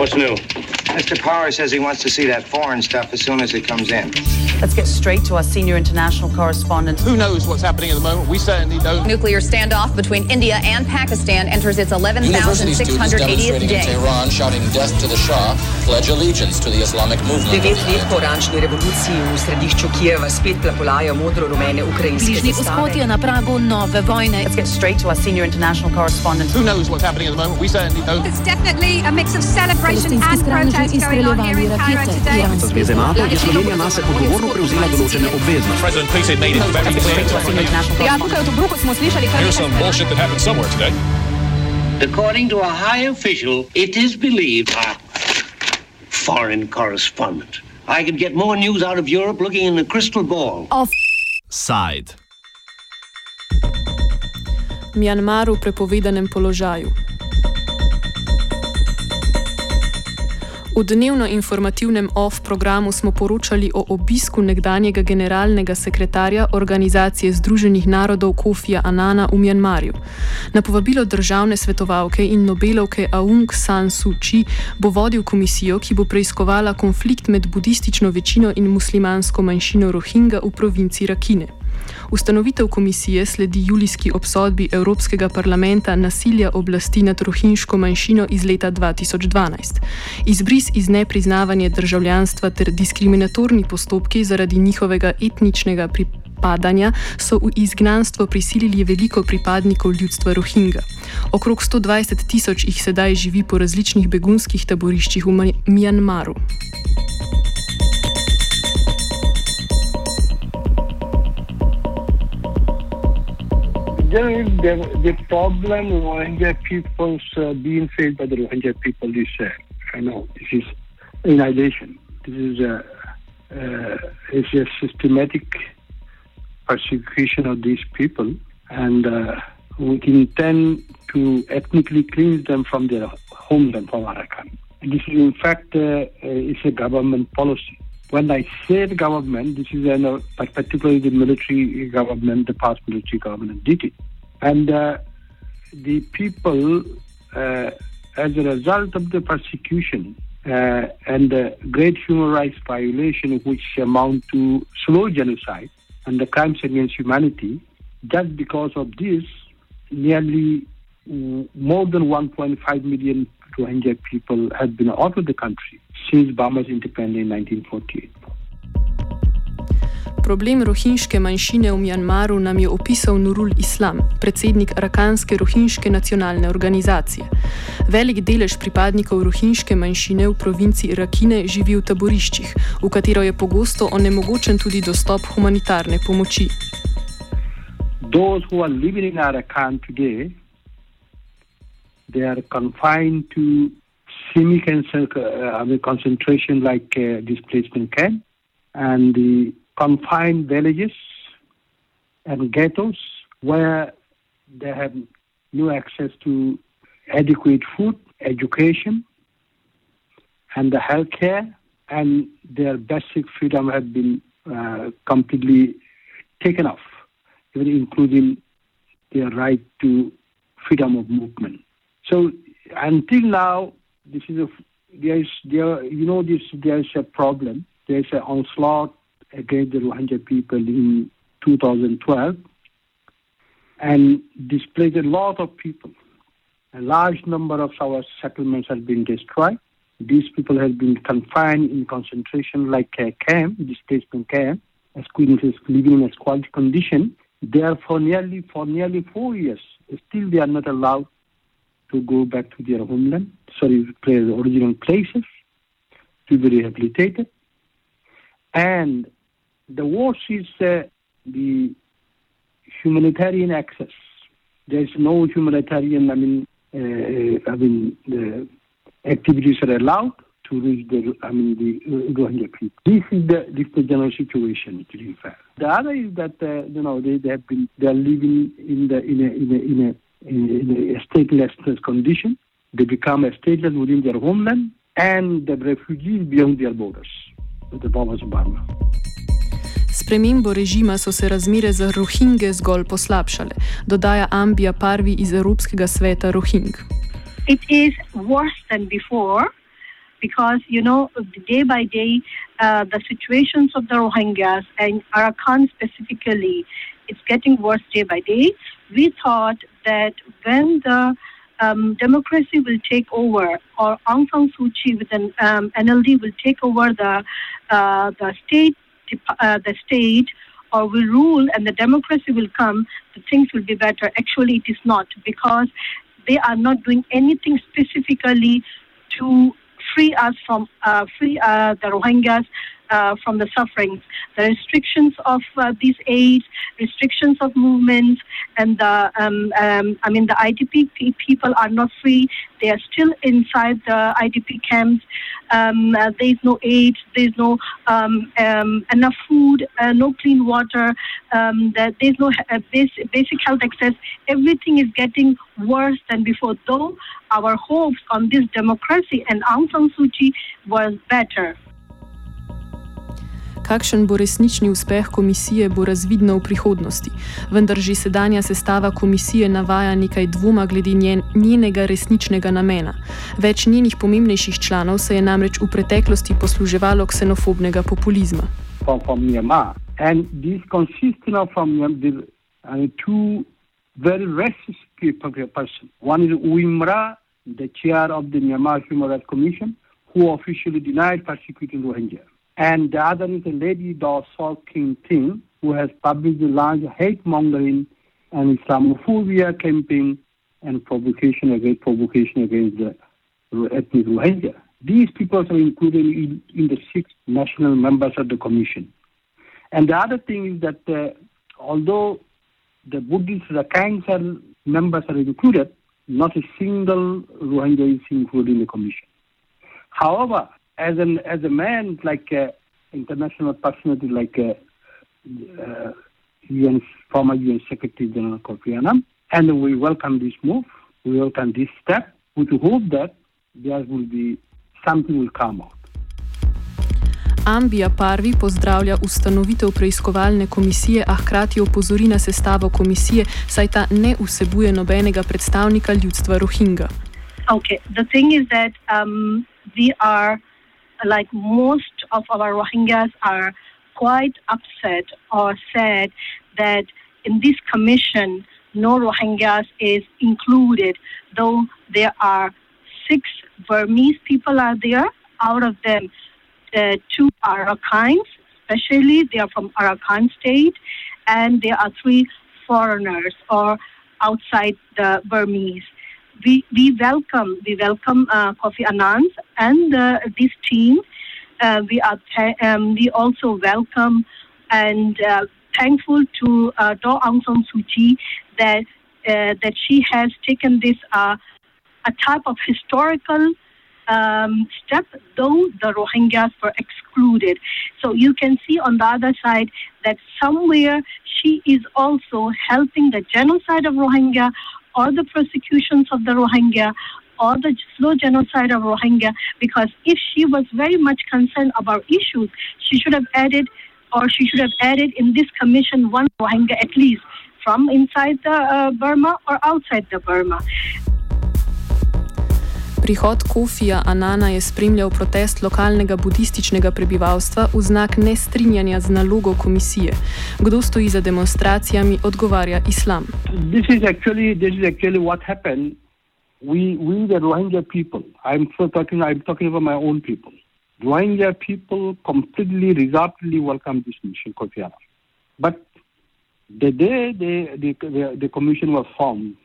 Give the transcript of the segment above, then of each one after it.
What's new? Mr. Power says he wants to see that foreign stuff as soon as it comes in. Let's get straight to our senior international correspondent. Who knows what's happening at the moment? We certainly don't. Nuclear standoff between India and Pakistan enters its 11,680th in day. Tehran shouting death to the Shah pledge allegiance to the Islamic movement. Devet let po oranžni revoluciji v središču Kijeva spet plapolajo modro-rumene ukrajinske Bližnji vzhod je na pragu nove vojne. Let's get straight to our senior international correspondent. Who knows what's happening at the moment? We certainly don't. It's definitely a mix of celebration and protest in Cairo today. Zveze NATO je Slovenija nase odgovorno prevzela določene obveznosti. Ja, tukaj v Tobruku smo slišali kar Here's some bullshit that happened somewhere today. According to a high official, it is believed. Foreign correspondent. I could get more news out of Europe looking in a crystal ball. Side. Mjanmar v prepovedanem položaju. V dnevno informativnem OFF programu smo poročali o obisku nekdanjega generalnega sekretarja Organizacije Združenih narodov Kofija Anana v Mjanmarju. Na povabilo državne svetovalke in Nobelovke Aung San Suu Kyi bo vodil komisijo, ki bo preiskovala konflikt med budistično večino in muslimansko manjšino Rohingya v provinci Rakine. Ustanovitev komisije sledi julijski obsodbi Evropskega parlamenta nasilja oblasti nad rohinjsko manjšino iz leta 2012. Izbris iz nepriznavanja državljanstva ter diskriminatorni postopki zaradi njihovega etničnega pripadanja so v izgnanstvo prisilili veliko pripadnikov ljudstva Rohingya. Okrog 120 tisoč jih sedaj živi po različnih begunskih taboriščih v Mjanmaru. The, the problem Rohingya people's uh, being faced by the Rohingya people is, uh, I know, this is in addition. This is a, uh, is a systematic persecution of these people, and uh, we intend to ethnically cleanse them from their homeland, from Arakan. This is, in fact, uh, is a government policy. When I say the government, this is an, uh, particularly the military government, the past military government did it. And uh, the people, uh, as a result of the persecution uh, and the great human rights violation, which amount to slow genocide and the crimes against humanity, just because of this, nearly more than 1.5 million Rohingya people have been out of the country since Burma's independence in 1948. Problem rohinjske manjšine v Mjanmaru nam je opisal Nurul Islam, predsednik Arakanske rohinjske nacionalne organizacije. Velik delež pripadnikov rohinjske manjšine v provinci Rakine živi v taboriščih, v katero je pogosto onemogočen tudi dostop humanitarne pomoči. Those who are living in Arakan today, they are confined to semi-concentration like uh, displacement camp and the confined villages and ghettos where they have no access to adequate food, education, and the health care, and their basic freedom have been uh, completely taken off, even including their right to freedom of movement. So until now, this is a there is there you know this there is a problem. There is an onslaught against the Rohingya people in 2012 and displaced a lot of people. A large number of our settlements have been destroyed. These people have been confined in concentration like a camp, displacement camp, as Queens living in a squalid condition. There for nearly for nearly four years. Still they are not allowed to go back to their homeland, sorry, their original places, to be rehabilitated. And the worst is uh, the humanitarian access. There is no humanitarian, I mean, uh, I mean, the activities are allowed to reach the, I mean, the Rohingya people. This is the, this is the general situation, in fact. The other is that, uh, you know, they, they have been, they are living in the, in a, in a, in a in a statelessness condition. They become a stateless within their homeland and the refugees beyond their borders, the borders of Burma. Spremembo režima so se razmere za Rohingje zgolj poslabšale, dodaja Ambija Parvi iz Evropskega sveta Rohing. It is worse than before because, you know, day by day, uh, the situations of the Rohingyas and Arakan specifically, it's getting worse day by day. We thought that when the um, democracy will take over, or Aung San Suu Kyi with an um, NLD will take over the uh, the state, uh, the state, or will rule, and the democracy will come. The things will be better. Actually, it is not because they are not doing anything specifically to free us from uh, free uh, the Rohingyas uh, from the sufferings. The restrictions of uh, these aids, restrictions of movements, and the um, um, I mean the IDP people are not free. They are still inside the IDP camps. Um, uh, there is no aid. There is no um, um, enough food. Uh, no clean water. Um, there is no uh, basic, basic health access. Everything is getting worse than before. Though our hopes on this democracy and Aung San Suu Kyi was better. Kakšen bo resnični uspeh komisije, bo razvidno v prihodnosti. Vendar že sedanja sestava komisije navaja nekaj dvoma glede njen, njenega resničnega namena. Več njenih pomembnejših članov se je namreč v preteklosti posluževalo ksenofobnega populizma. Very racist people, person. One is Uimra, the chair of the Myanmar Human Rights Commission, who officially denied persecuting Rohingya. And the other is lady, Daw Khin Tint, who has published a large hate mongering and Islamophobia campaign and provocation against provocation against the ethnic Rohingya. These people are included in, in, the six national members of the commission. And the other thing is that uh, although the Buddhist Rakhine members are included, not a single Rohingya is included in the commission. However, as an as a man like uh, international personality like uh, uh, UN former UN Secretary General Kofi Annan, and we welcome this move. We welcome this step with the hope that there will be something will come out. Ambija Parvi pozdravlja ustanovitev preiskovalne komisije, a hkrati opozori na sestavo komisije, saj ta ne vsebuje nobenega predstavnika ljudstva Rohingya. Okay, the thing is that um, we are like most of our Rohingyas are quite upset or sad that in this commission no Rohingyas is included, though there are six Burmese people are there. Out of them, uh, two are Arakkans, especially they are from Arakan state, and there are three foreigners or outside the Burmese we, we welcome we welcome uh, Kofi Annan and uh, this team. Uh, we are um, we also welcome and uh, thankful to uh, Daw Aung San Suu Kyi that uh, that she has taken this uh, a type of historical um, step, though the Rohingyas were excluded. So you can see on the other side that somewhere she is also helping the genocide of Rohingya or the persecutions of the Rohingya or the slow genocide of Rohingya because if she was very much concerned about issues, she should have added or she should have added in this commission one Rohingya at least from inside the uh, Burma or outside the Burma. Prihod Kofija Anana je spremljal protest lokalnega budističnega prebivalstva v znak nestrinjanja z nalogo komisije. Kdo stoji za demonstracijami, odgovarja islam. This is actually, this is actually what happened. We, we the Rohingya people, I'm talking, I'm talking about my own people. Rohingya people completely, resolutely welcome this mission, Kofi Annan. But the day the, the, the, the commission was formed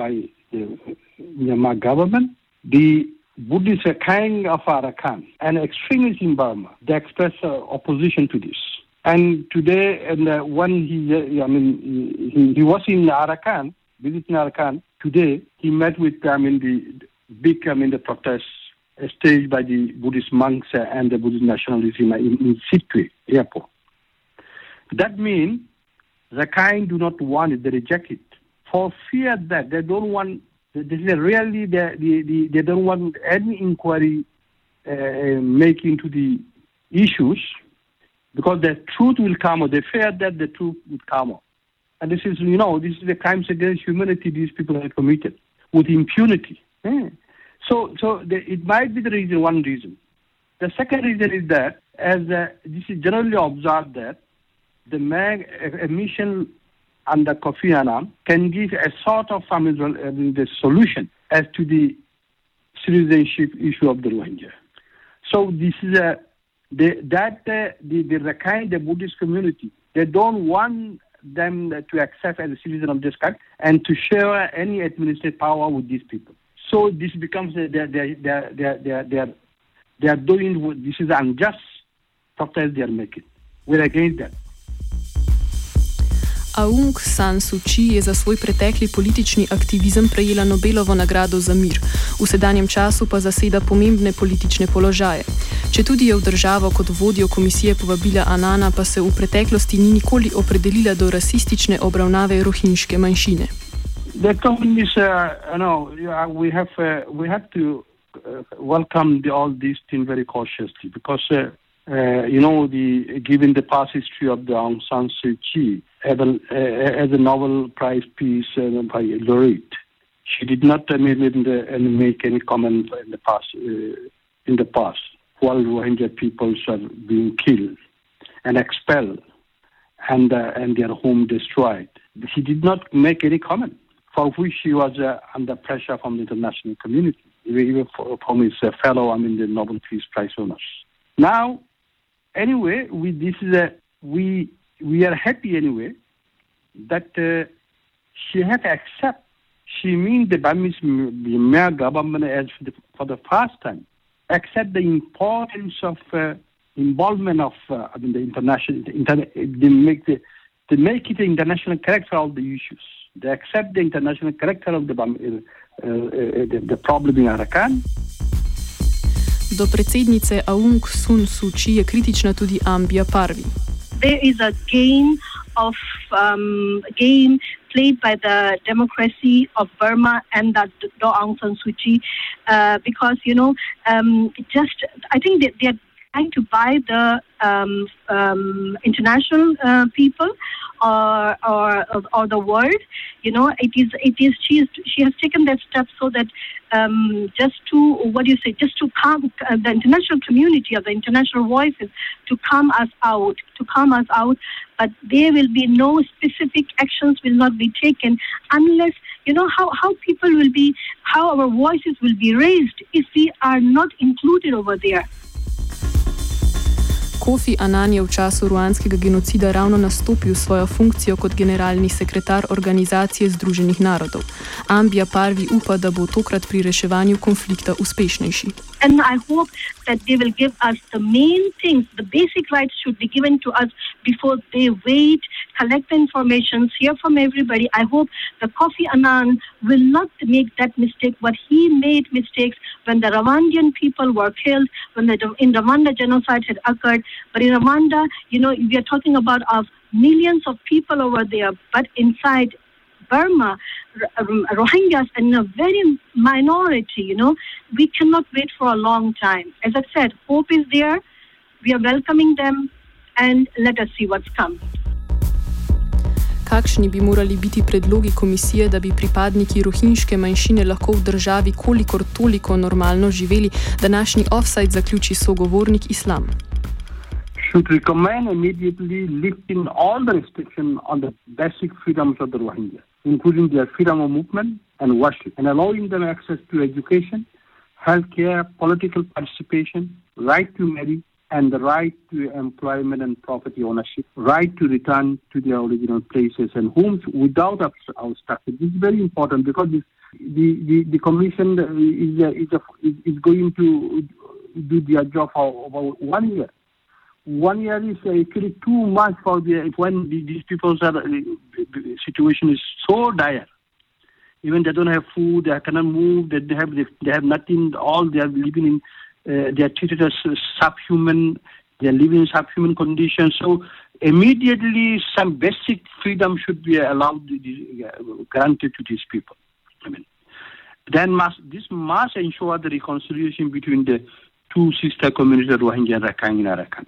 by the Myanmar government, the Buddhists are kind of Arakan and extremists in Burma. They express uh, opposition to this. And today, and uh, when he, uh, I mean, he, he was in Arakan, visiting Arakan. Today, he met with, I mean, the big, I mean, the protests staged by the Buddhist monks and the Buddhist nationalists in, in, in Sittwe airport. That means the kind do not want it; they reject it for fear that they don't want this is really the, the, the, they don't want any inquiry uh, make into the issues because the truth will come out. They fear that the truth will come out. And this is, you know, this is the crimes against humanity these people have committed with impunity. Eh? So, so the, it might be the reason, one reason. The second reason is that, as uh, this is generally observed that the mag, a mission under Kofi Annan can give a sort of mean, the solution as to the citizenship issue of the Rohingya. So this is a the, that uh, the the Rakhine, the Buddhist community, they don't want them to accept as a citizen of this country and to share any administrative power with these people. So this becomes they they they they they they they are doing this is unjust protest they are making. We're against that. Aung San Suu Kyi je za svoj pretekli politični aktivizem prejela Nobelovo nagrado za mir, v sedanjem času pa zaseda pomembne politične položaje. Če tudi je v državo kot vodjo komisije povabila Anana, pa se v preteklosti ni nikoli opredelila do rasistične obravnave rohinjske manjšine. The communists, uh, no, we have uh, we have to uh, welcome the, all these things very cautiously because, uh, uh, you know, the given the past history of the Aung San Suu Kyi as a, uh, as a Nobel Prize piece uh, by laureate, she did not uh, make, make any comment in the past. In the past, while Rohingya peoples are being killed and expelled and and their home destroyed, she did not make any comment for which she was uh, under pressure from the international community, even from his uh, fellow, I mean, the Nobel Peace Prize owners. Now, anyway, we this is a we we are happy anyway that uh, she to accept. She means the Burmese Myanmar government as the, for the first time accept the importance of uh, involvement of uh, I mean the international inter, they make the they make it the international character of the issues. They accept the international character of the, uh, uh, the, the problem in Arakan. Do predsednice Aung San Suu Kyi je kritična tudi Ambia Parvi. There is a game of um, game played by the democracy of Burma and that Daw Aung San Suu Kyi, uh, because you know, um, just I think they, they are trying to buy the um, um, international uh, people or, or or the world. You know, it is it is she is she has taken that step so that um, just to what do you say, just to come uh, the international community or the international voices to come us out, to come us out. But there will be no specific actions will not be taken unless you know how, how people will be how our voices will be raised if we are not included over there Kofi Annan je v času ruanskega genocida ravno nastopil svojo funkcijo kot generalni sekretar Organizacije Združenih narodov. Ambija Parvi upa, da bo tokrat pri reševanju konflikta uspešnejši. And I hope that they will give us the main things, the basic rights should be given to us before they wait, collect the information, hear from everybody. I hope the Kofi Annan will not make that mistake, but he made mistakes when the Rwandan people were killed, when the in Rwanda genocide had occurred. But in Rwanda, you know, we are talking about of millions of people over there, but inside Burma, Rohingyas in a very minority, you know, we cannot wait for a long time. As I said, hope is there. We are welcoming them and let us see what's come. Kakšni bi morali biti predlogi komisije, da bi pripadniki rohinjske manjšine lahko v državi kolikor toliko normalno živeli, današnji offside zaključi sogovornik Islam? Should recommend immediately lifting all the restrictions on the basic freedoms of the Rohingya. including their freedom of movement and worship, and allowing them access to education, healthcare, political participation, right to marry, and the right to employment and property ownership, right to return to their original places and homes without obstruction. This is very important because this, the, the, the commission is, is, is going to do their job for about one year one year is actually too much for the when these people's are, situation is so dire. Even they don't have food, they cannot move, they have they have nothing. All they are living in, uh, they are treated as subhuman. They are living in subhuman conditions. So immediately, some basic freedom should be allowed, uh, granted to these people. I mean, then must this must ensure the reconciliation between the two sister communities, Rohingya and Rakhine in Arakan.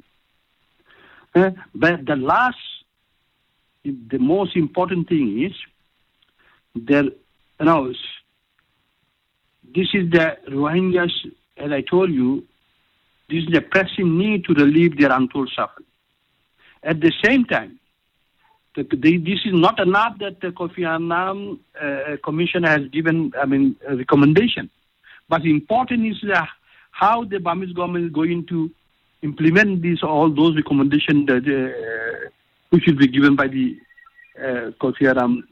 Uh, but the last, the most important thing is there, you know, this is the Rohingyas, as I told you, this is the pressing need to relieve their untold suffering. At the same time, the, the, this is not enough that the Kofi Annan uh, Commission has given, I mean, a recommendation. But important is how the Burmese government is going to implement these all those recommendations that, uh, which will be given by the uh, Kofi Annan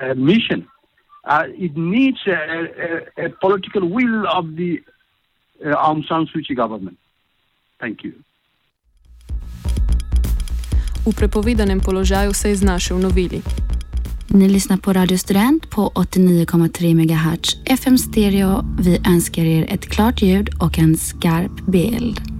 uh, mission. Uh, it needs a, a, a, political will of the uh, Aung San Suu Kyi government. Thank you. V prepovedanem položaju se je znašel novili. Ni lyssnar på Radio Student på 89,3 MHz FM stereo. Vi önskar er ett klart ljud och en skarp bild.